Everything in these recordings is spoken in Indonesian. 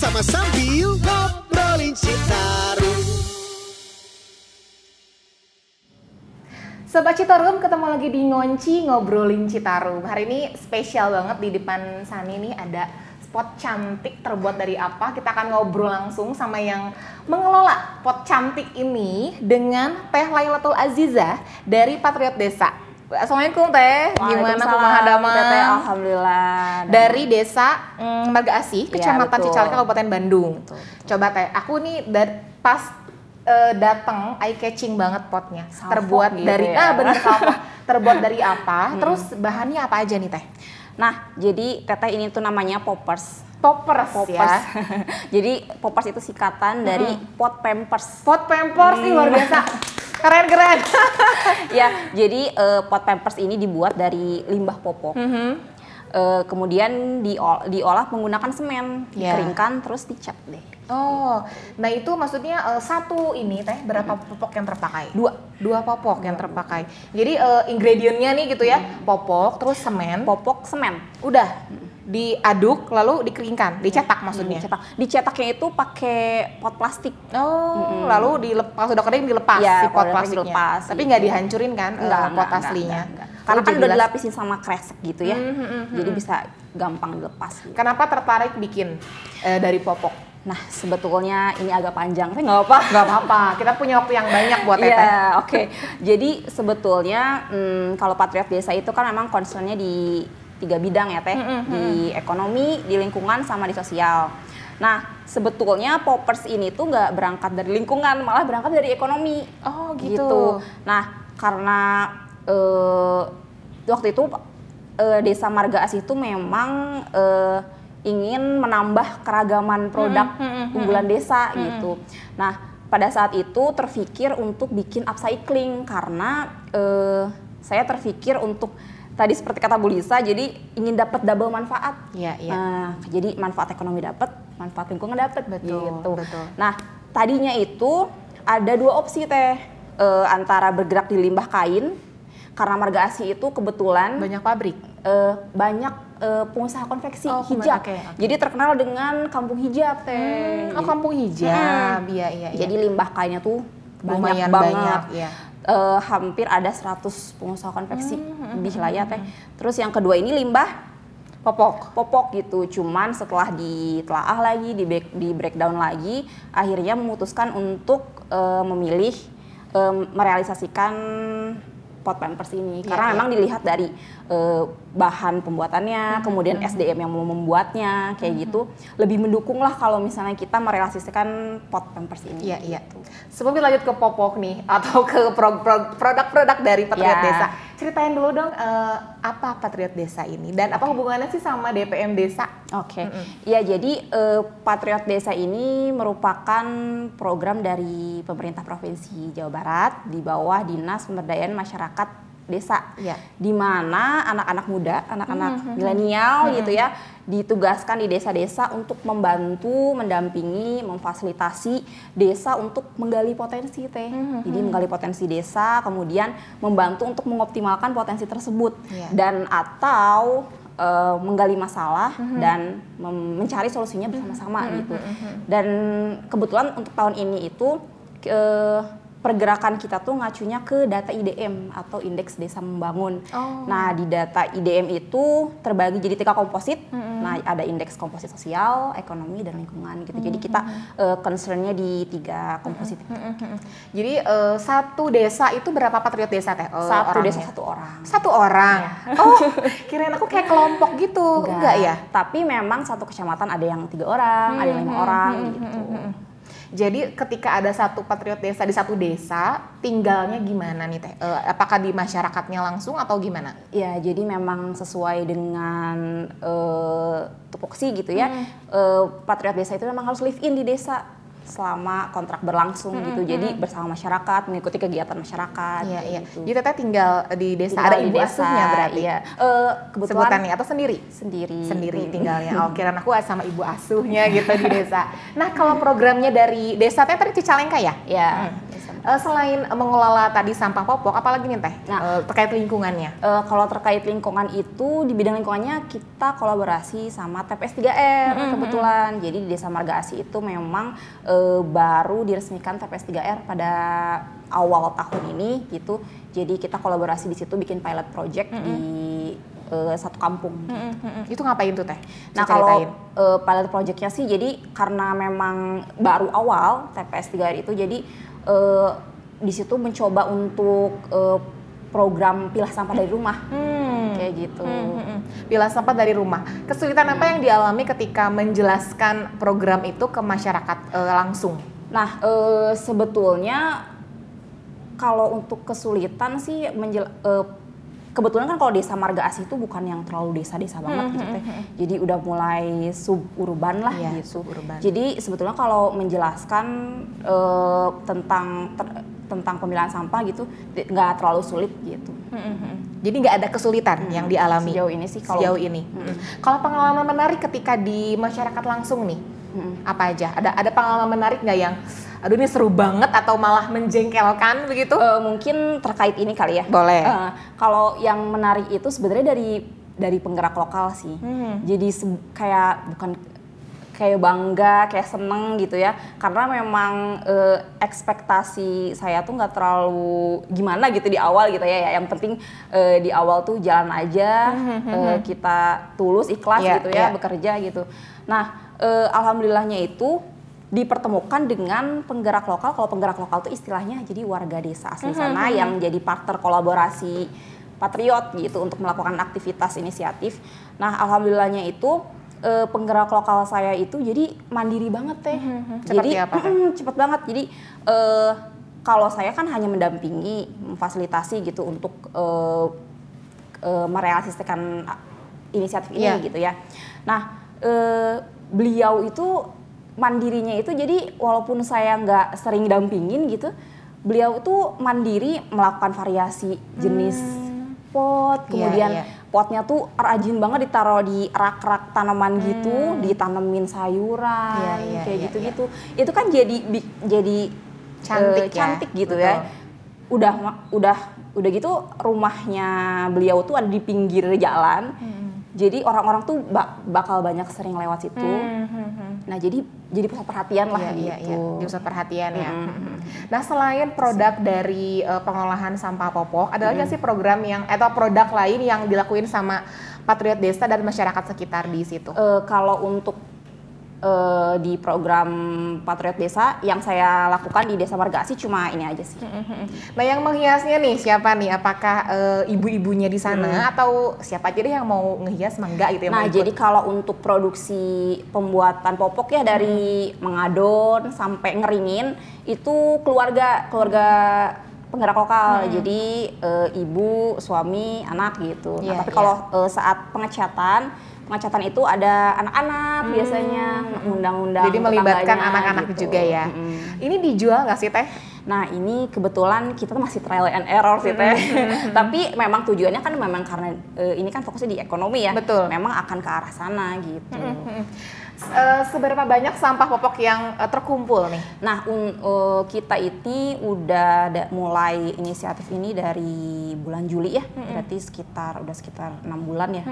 bersama sambil ngobrolin Citarum. Sobat Citarum ketemu lagi di Ngonci ngobrolin Citarum. Hari ini spesial banget di depan Sani nih ada spot cantik terbuat dari apa? Kita akan ngobrol langsung sama yang mengelola pot cantik ini dengan Teh Lailatul Aziza dari Patriot Desa. Assalamualaikum Teh, gimana kumaha damang? Alhamdulillah. Dari Desa mm, Marga Asih, Iya, Kecamatan betul. Cicalengka, Kabupaten Bandung. Betul, Coba Teh, aku nih dari pas eh, datang eye catching banget potnya. Salvo terbuat gitu dari ya. ah bener terbuat dari apa? Terus bahannya apa aja nih Teh? Nah, jadi teteh ini tuh namanya poppers. Poppers, Poppers. ya. jadi poppers itu singkatan dari pot pampers. Pot pampers nih luar biasa. Keren-keren. ya, jadi eh, pot pampers ini dibuat dari limbah popok. Eh, kemudian diol- diolah menggunakan semen, Ya. dikeringkan terus dicat deh. Oh, nah itu maksudnya eh, satu ini teh berapa popok yang terpakai? Dua. Dua popok yang terpakai. Jadi eh, ingredientnya nih gitu ya, popok, terus semen, Popok semen. udah diaduk lalu dikeringkan, dicetak maksudnya. Dicetak. Dicetaknya itu pakai pot plastik. Oh, lalu dilepas sudah kering dilepas Iya, si pot plastiknya. dilepas, Tapi gitu. nggak dihancurin kan eh, Enggak, pot enggak, enggak, aslinya. enggak, enggak. Oh, Karena kan udah las- dilapisin sama kresek gitu ya. Hmm, hmm, hmm, Jadi bisa gampang dilepas. gitu. Kenapa tertarik bikin eh, dari popok? Nah, sebetulnya ini agak panjang, tapi nggak apa-apa. Nggak apa-apa, kita punya waktu yang banyak buat teteh. Iya, oke. Jadi sebetulnya hmm, kalau Patriot Desa itu kan memang concernnya di tiga bidang ya teh, di ekonomi, di lingkungan, sama di sosial. Nah, sebetulnya poppers ini tuh nggak berangkat dari lingkungan, malah berangkat dari ekonomi. Oh, gitu. Nah, karena eh, waktu itu eh, Desa Marga Asih itu memang eh, ingin menambah keragaman produk unggulan desa gitu. Nah, pada saat itu terfikir untuk bikin upcycling karena eh, saya terfikir untuk tadi seperti kata Bu Lisa, jadi ingin dapat double manfaat. Iya, iya. Nah, jadi manfaat ekonomi dapat, manfaat lingkungan dapat Betul, gitu. betul. Nah, tadinya itu ada dua opsi teh Eh, antara bergerak di limbah kain karena Marga Asih itu kebetulan Banyak pabrik. eh, banyak eh, pengusaha konveksi Oh, hijab. oke, oke. Jadi terkenal dengan kampung hijab teh. Oh, Jadi- kampung hijab. Iya, iya, iya. Jadi limbah kainnya tuh banyak Lumayan banget. banyak, iya. Eh, hampir ada 100 pengusaha konveksi Hmm, lebih lah ya teh. Terus yang kedua ini limbah popok. popok gitu. Cuman setelah ditelaah lagi, di, break- di breakdown lagi, akhirnya memutuskan untuk eh, memilih eh, merealisasikan pot pampers ini Iya, karena iya. memang dilihat dari eh, bahan pembuatannya, kemudian SDM yang mau membuatnya kayak gitu, lebih mendukung lah kalau misalnya kita merealisasikan pot pampers ini. Iya, iya. Sebelum kita lanjut ke popok nih atau ke pro- pro- produk-produk dari Patriot Ya. Desa, ceritain dulu dong eh, apa Patriot Desa ini? Dan apa hubungannya sih sama DPM Desa? Oke, ya jadi eh, Patriot Desa ini merupakan program dari pemerintah provinsi Jawa Barat. Di bawah Dinas Pemberdayaan Masyarakat Desa, Iya. di mana anak-anak muda, anak-anak milenial gitu ya, ditugaskan di desa-desa untuk membantu, mendampingi, memfasilitasi desa untuk menggali potensi teh. Jadi menggali potensi desa, kemudian membantu untuk mengoptimalkan potensi tersebut Iya. dan atau eh, menggali masalah dan mem- mencari solusinya bersama-sama gitu. Dan kebetulan untuk tahun ini itu pergerakan kita tuh ngacunya ke data IDM atau Indeks Desa Membangun. Oh. Nah di data IDM itu terbagi jadi tiga komposit. Nah ada indeks komposit sosial, ekonomi dan lingkungan gitu. Jadi kita eh, concernnya di tiga komposit. itu. Jadi eh, satu desa itu berapa Patriot Desa teh? eh, Satu orangnya? desa satu orang. Satu orang. Oh, kirain aku kayak kelompok gitu. Enggak, ya? Tapi memang satu kecamatan ada yang tiga orang, ada yang lima orang gitu. Jadi ketika ada satu Patriot Desa di satu desa, tinggalnya gimana nih teh? Eh, apakah di masyarakatnya langsung atau gimana? Ya, jadi memang sesuai dengan eh, tupoksi gitu ya. Eh, Patriot Desa itu memang harus live in di desa selama kontrak berlangsung gitu. Jadi bersama masyarakat, mengikuti kegiatan masyarakat. Iya, iya. gitu. Jadi teteh tinggal di desa, Tinggal ada di ibu desa, asuhnya berarti. Iya. Eh, kebetulan Sebutannya atau sendiri? sendiri. Sendiri Hmm. tinggalnya. Oh, kirain aku sama ibu asuhnya gitu di desa. Nah, kalau programnya dari desa teh tadi Cicalengka ya? Ya, desa Eh, selain mengelola tadi sampah popok, apalagi nih teh Nah. Eh, terkait lingkungannya? Eh, kalau terkait lingkungan itu di bidang lingkungannya kita kolaborasi sama TPS 3R kebetulan. Jadi di Desa Marga Asih itu memang eh, baru diresmikan TPS 3R pada awal tahun ini gitu. Jadi kita kolaborasi di situ bikin pilot project di eh, satu kampung. Mm-mm. Itu ngapain tuh teh? Nah kalau eh, pilot projectnya sih jadi karena memang baru awal TPS 3R itu jadi eh, di situ mencoba untuk eh, program pilah sampah dari rumah Hmm. kayak gitu. Mm-mm. Pilah sampah dari rumah. Kesulitan apa yang dialami ketika menjelaskan program itu ke masyarakat eh, langsung? Nah eh, sebetulnya kalau untuk kesulitan sih menjel eh, kebetulan kan kalau desa Marga Asih itu bukan yang terlalu desa-desa banget gitu teh. Jadi udah mulai suburban lah Iya, gitu. suburban. Jadi sebetulnya kalau menjelaskan eh, tentang ter- tentang pemilihan sampah gitu nggak terlalu sulit gitu. Jadi nggak ada kesulitan yang dialami Sejauh ini sih kalau sejauh ini. Kalau pengalaman menarik ketika di masyarakat langsung nih, apa aja? Ada ada pengalaman menarik nggak yang, aduh ini seru banget atau malah menjengkelkan begitu? Eh, mungkin terkait ini kali ya. Boleh. Eh, kalau yang menarik itu sebenarnya dari dari penggerak lokal sih. Hmm. Jadi kayak bukan kayak bangga, kayak seneng gitu ya. Karena memang eh, ekspektasi saya tuh nggak terlalu gimana gitu di awal gitu ya. Yang penting eh, di awal tuh jalan aja, eh, kita tulus, ikhlas Iya, gitu ya, bekerja gitu. Nah, eh, alhamdulillahnya itu dipertemukan dengan penggerak lokal. Kalau penggerak lokal itu istilahnya jadi warga desa asli sana yang jadi partner kolaborasi patriot gitu untuk melakukan aktivitas inisiatif. Nah, alhamdulillahnya itu eh, penggerak lokal saya itu jadi mandiri banget teh. Seperti jadi apa, mm, cepet banget. Jadi eh, kalau saya kan hanya mendampingi, memfasilitasi gitu untuk eh, eh, merealisasikan inisiatif ini Iya. gitu ya. Nah, eh, beliau itu mandirinya itu jadi walaupun saya nggak sering dampingin gitu, beliau itu mandiri melakukan variasi jenis pot, Iya, kemudian iya. potnya tuh rajin banget ditaruh di rak-rak tanaman gitu, ditanemin sayuran, Hmm. Iya, iya, kayak iya, gitu-gitu. Itu kan jadi bi- jadi Cantik ya, cantik gitu betul. ya. Udah udah udah gitu rumahnya beliau tuh ada di pinggir jalan. Hmm. Jadi orang-orang tuh ba- bakal banyak sering lewat situ. Hmm. Nah, jadi jadi pusat perhatian lah Iya, iya, gitu. iya. Di pusat perhatian ya. Nah, selain produk dari eh, pengolahan sampah popok, ada lagi nggak sih program yang atau produk lain yang dilakuin sama Patriot Desa dan masyarakat sekitar di situ? Eh, kalau untuk eh, di program Patriot Desa yang saya lakukan di Desa Marga Asih cuma ini aja sih. Nah, yang menghiasnya nih siapa nih? Apakah eh, ibu-ibunya di sana atau siapa aja deh yang mau ngehias mangga gitu yang Nah, jadi kalau untuk produksi pembuatan popok ya dari mengadon sampai ngeringin itu keluarga keluarga penggerak lokal. Jadi eh, ibu, suami, anak gitu. Iya, nah, tapi iya. kalau eh, saat pengecatan pengecatan itu ada anak-anak biasanya undang-undang Jadi melibatkan anak-anak gitu. juga ya. Mm-mm. Ini dijual nggak sih teh? Nah ini kebetulan kita masih trial and error sih teh. Tapi memang tujuannya kan memang karena eh, ini kan fokusnya di ekonomi ya. Betul. Memang akan ke arah sana gitu. Eh, seberapa banyak sampah popok yang eh, terkumpul nih? Nah un- eh, kita ini udah da- mulai inisiatif ini dari bulan Juli ya. Berarti sekitar udah sekitar enam bulan ya.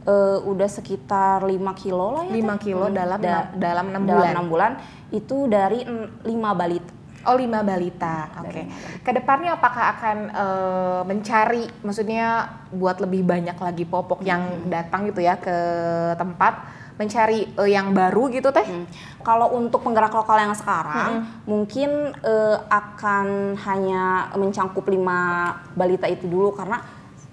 Eh, udah sekitar 5 kilo lah ya. 5 Teh. kilo Hmm, dalam da- dalam enam dalam bulan. enam bulan itu dari 5 balita. Oh lima balita, oke. Dari Ke depannya apakah akan eh, mencari, maksudnya buat lebih banyak lagi popok yang datang gitu ya ke tempat, mencari eh, yang baru gitu teh? Hmm. Kalau untuk penggerak lokal yang sekarang, mungkin eh, akan hanya mencangkup lima balita itu dulu karena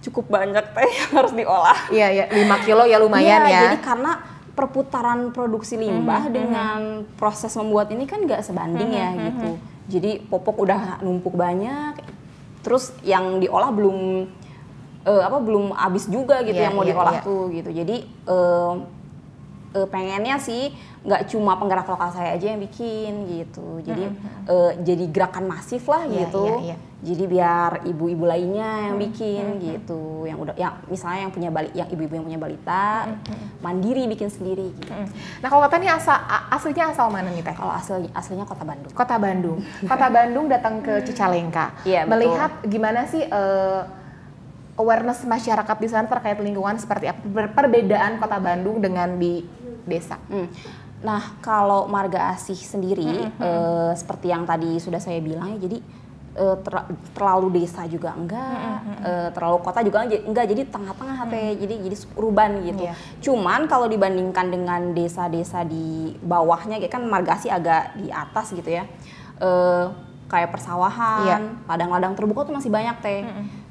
cukup banyak teh yang harus diolah. Iya ya, 5 kilo ya lumayan Iya, ya. Jadi karena perputaran produksi limbah dengan proses membuat ini kan nggak sebanding ya gitu. Jadi popok udah numpuk banyak, terus yang diolah belum eh, apa belum habis juga gitu Iya, yang mau iya, diolah iya. tuh gitu. Jadi eh, eh, pengennya sih nggak cuma penggerak lokal saya aja yang bikin gitu. Jadi eh, jadi gerakan masif lah Iya, gitu. iya, iya. Jadi biar ibu-ibu lainnya yang bikin gitu. Yang udah yang misalnya yang punya bali yang ibu-ibu yang punya balita mandiri bikin sendiri gitu. Mm. Nah kalau kata nih asal aslinya asal mana nih teh? Kalau asli aslinya kota Bandung. Kota Bandung. Kota Bandung datang ke Cicalengka. Iya, betul. Melihat gimana sih eh, awareness masyarakat di sana terkait lingkungan seperti apa Per- perbedaan Kota Bandung dengan di desa. Hmm. Nah, kalau marga asih sendiri, eh, seperti yang tadi sudah saya bilang ya, jadi eh, ter- terlalu desa juga enggak, eh, terlalu kota juga enggak, enggak, jadi tengah-tengah teh, jadi jadi urban gitu. Iya. Cuman kalau dibandingkan dengan desa-desa di bawahnya, kan marga asih agak di atas gitu ya, eh, kayak persawahan, Iya. ladang-ladang terbuka tuh masih banyak teh.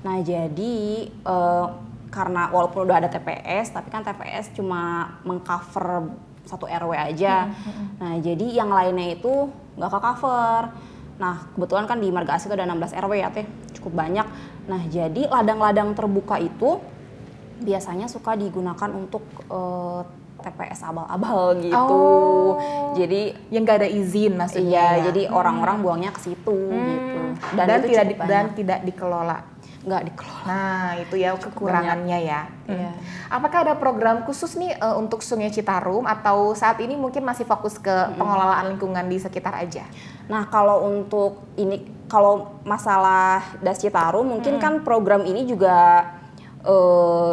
Nah, jadi eh, karena walaupun udah ada TPS, tapi kan TPS cuma mengcover satu RW aja. Nah, jadi yang lainnya itu nggak ke cover. Nah, kebetulan kan di Marga Asih itu ada 16 RW ya teh, cukup banyak. Nah, jadi ladang-ladang terbuka itu biasanya suka digunakan untuk eh, TPS abal-abal gitu. Oh. Jadi Yang nggak ada izin maksudnya. Iya, ya? jadi orang-orang buangnya ke situ gitu. dan, itu tidak di- dan tidak dikelola. Nggak dikelola. Nah, itu ya kekurangannya ya. Iya. Apakah ada program khusus nih eh, untuk Sungai Citarum atau saat ini mungkin masih fokus ke pengelolaan lingkungan di sekitar aja? Nah, kalau untuk ini kalau masalah Das Citarum mungkin kan program ini juga eh,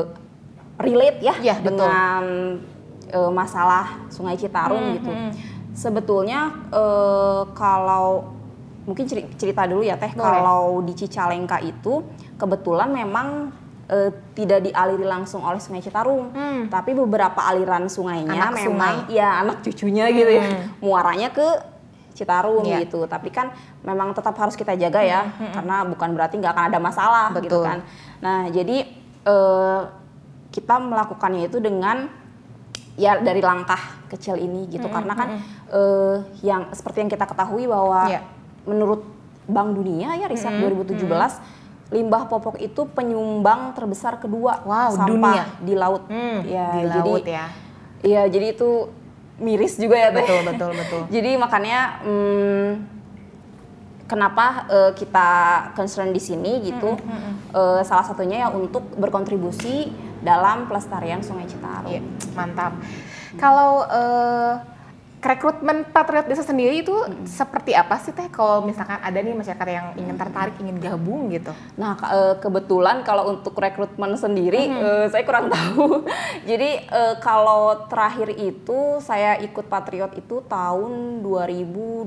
relate ya betul. dengan eh, masalah Sungai Citarum gitu. Sebetulnya eh, kalau mungkin ceri- cerita dulu ya Teh, Boleh. kalau di Cicalengka itu kebetulan memang eh, tidak dialiri langsung oleh Sungai Citarum, Hmm. tapi beberapa aliran sungainya Anak memang sungai. ya anak cucunya gitu ya, muaranya ke Citarum Iya. gitu. Tapi kan memang tetap harus kita jaga ya, karena bukan berarti nggak akan ada masalah gitu Betul. kan. Nah jadi eh, kita melakukannya itu dengan ya dari langkah kecil ini gitu, karena kan eh, yang seperti yang kita ketahui bahwa Iya. Menurut Bank Dunia ya riset 2017 limbah popok itu penyumbang terbesar kedua Wow, sampah dunia. di laut. Hmm, ya, di jadi, laut ya. Iya, jadi itu miris juga ya Teh. Betul, betul, betul. Jadi makanya hmm, kenapa eh, kita concern di sini gitu? Eh, salah satunya ya untuk berkontribusi dalam pelestarian Sungai Citarum. Iya, mantap. Kalau eh, rekrutmen patriot desa sendiri itu seperti apa sih teh? Kalau misalkan ada nih masyarakat yang ingin tertarik, ingin gabung gitu. Nah, ke- eh, kebetulan kalau untuk rekrutmen sendiri eh, saya kurang tahu. Jadi eh, kalau terakhir itu saya ikut Patriot itu tahun 2020.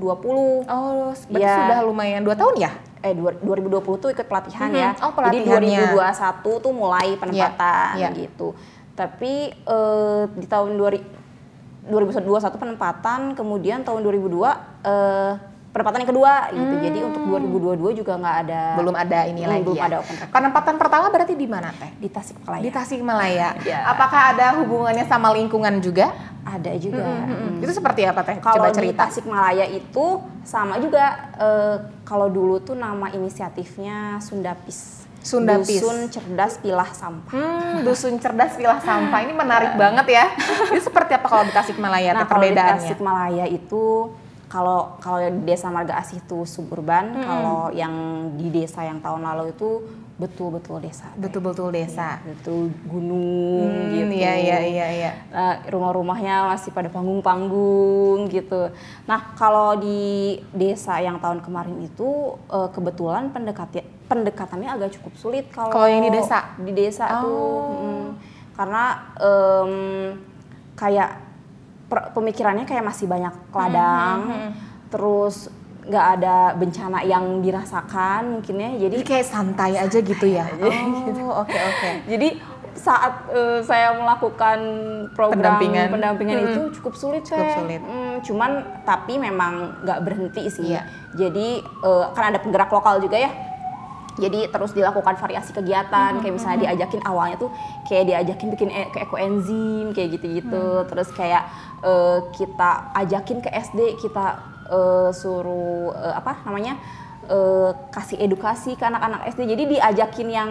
Oh, berarti Iya. sudah lumayan dua tahun ya? eh dua- 2020 tuh ikut pelatihan Mhm. ya. Oh, Jadi pelatihannya. 2021 tuh mulai penempatan Iya, iya. gitu. Tapi eh, di tahun 2000 2021 penempatan, kemudian tahun 2002 eh, penempatan yang kedua gitu. Jadi untuk 2022 juga nggak ada Hmm. Belum ada ini Hmm, lagi belum ya? ada open recruitment. Penempatan pertama berarti di mana teh? di Tasikmalaya. Di Tasikmalaya. Iya. Apakah ada hubungannya sama lingkungan juga? ada juga. Mm-mm. Hmm. Itu seperti apa teh? Kalau Coba di cerita. Tasikmalaya itu sama juga. eh, kalau dulu tuh nama inisiatifnya Sundapis. Sundapis. Dusun cerdas pilah sampah. Hmm, dusun cerdas pilah sampah. Ini menarik banget ya. Ini seperti apa kalau di Tasikmalaya nah teh, kalau di perbedaannya? Tasikmalaya itu kalau kalau di desa Marga Asih itu suburban, kalau yang di desa yang tahun lalu itu betul-betul desa. Betul-betul desa. Betul gunung Hmm, gitu. Iya, iya, iya, iya. Nah, rumah-rumahnya masih pada panggung-panggung gitu. Nah, kalau di desa yang tahun kemarin itu eh, kebetulan pendekati, pendekatannya agak cukup sulit kalau Kalau yang di desa? Di desa tuh, Oh. mm, karena em, kayak per- pemikirannya kayak masih banyak ladang, Hmm, terus nggak ada bencana yang dirasakan mungkinnya, jadi Jadi kayak santai aja gitu ya. Oh, oke oke. jadi saat eh, saya melakukan program Pendampingan. pendampingan, Mm-mm. itu cukup sulit, Cukup Teh. sulit. Mm, cuman tapi memang nggak berhenti sih. Iya. Jadi eh, kan ada penggerak lokal juga ya. Jadi terus dilakukan variasi kegiatan kayak misalnya diajakin awalnya tuh kayak diajakin bikin e- ke ekoenzim kayak gitu-gitu. Terus kayak eh, kita ajakin ke SD kita eh, suruh eh, apa namanya? eh, kasih edukasi ke anak-anak SD. Jadi diajakin yang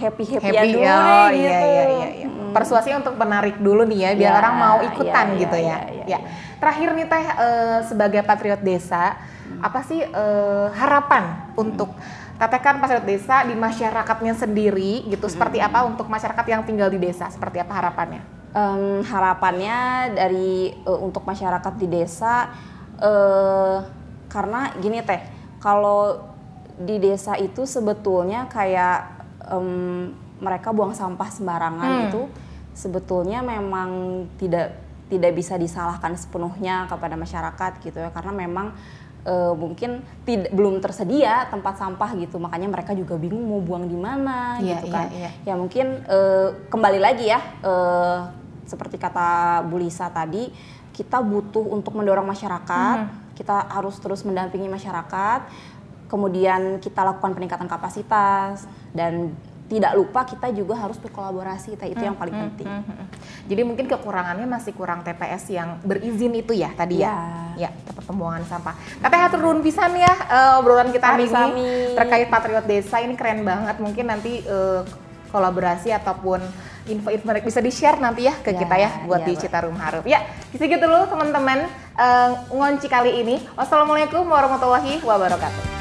happy-happyan Happy, dulu oh, iya, gitu. iya, iya, iya. Mm. persuasi untuk menarik dulu nih ya biar Ya, orang mau ikutan ya, gitu ya, ya. ya, ya, Ya. Terakhir nih Teh eh, sebagai patriot desa, apa sih eh, harapan untuk Teteh kan patriot desa di masyarakatnya sendiri gitu seperti apa untuk masyarakat yang tinggal di desa? Seperti apa harapannya? Em, harapannya dari eh, untuk masyarakat di desa eh karena gini teh kalau di desa itu sebetulnya kayak em, mereka buang sampah sembarangan Hmm. itu sebetulnya memang tidak tidak bisa disalahkan sepenuhnya kepada masyarakat gitu ya karena memang eh, mungkin tidak belum tersedia tempat sampah gitu. Makanya mereka juga bingung mau buang di mana Iya, gitu iya, kan. iya. ya mungkin eh, kembali lagi ya eh, seperti kata Bu Lisa tadi kita butuh untuk mendorong masyarakat. Kita harus terus mendampingi masyarakat. Kemudian kita lakukan peningkatan kapasitas. Dan tidak lupa kita juga harus berkolaborasi. Itu yang paling penting. Mhm. Jadi mungkin kekurangannya masih kurang TPS yang berizin itu ya tadi ya. Ya, tempat pembuangan sampah. Teteh hatur nuhun pisan ya eh, obrolan kita hari ini terkait patriot desa ini keren banget. Mungkin nanti eh, kolaborasi ataupun info-info bisa di-share nanti ya ke Ya, kita ya buat ya, di. Citarum Harum. Ya, segitu dulu teman-teman eh, ngonci kali ini. Wassalamualaikum warahmatullahi wabarakatuh.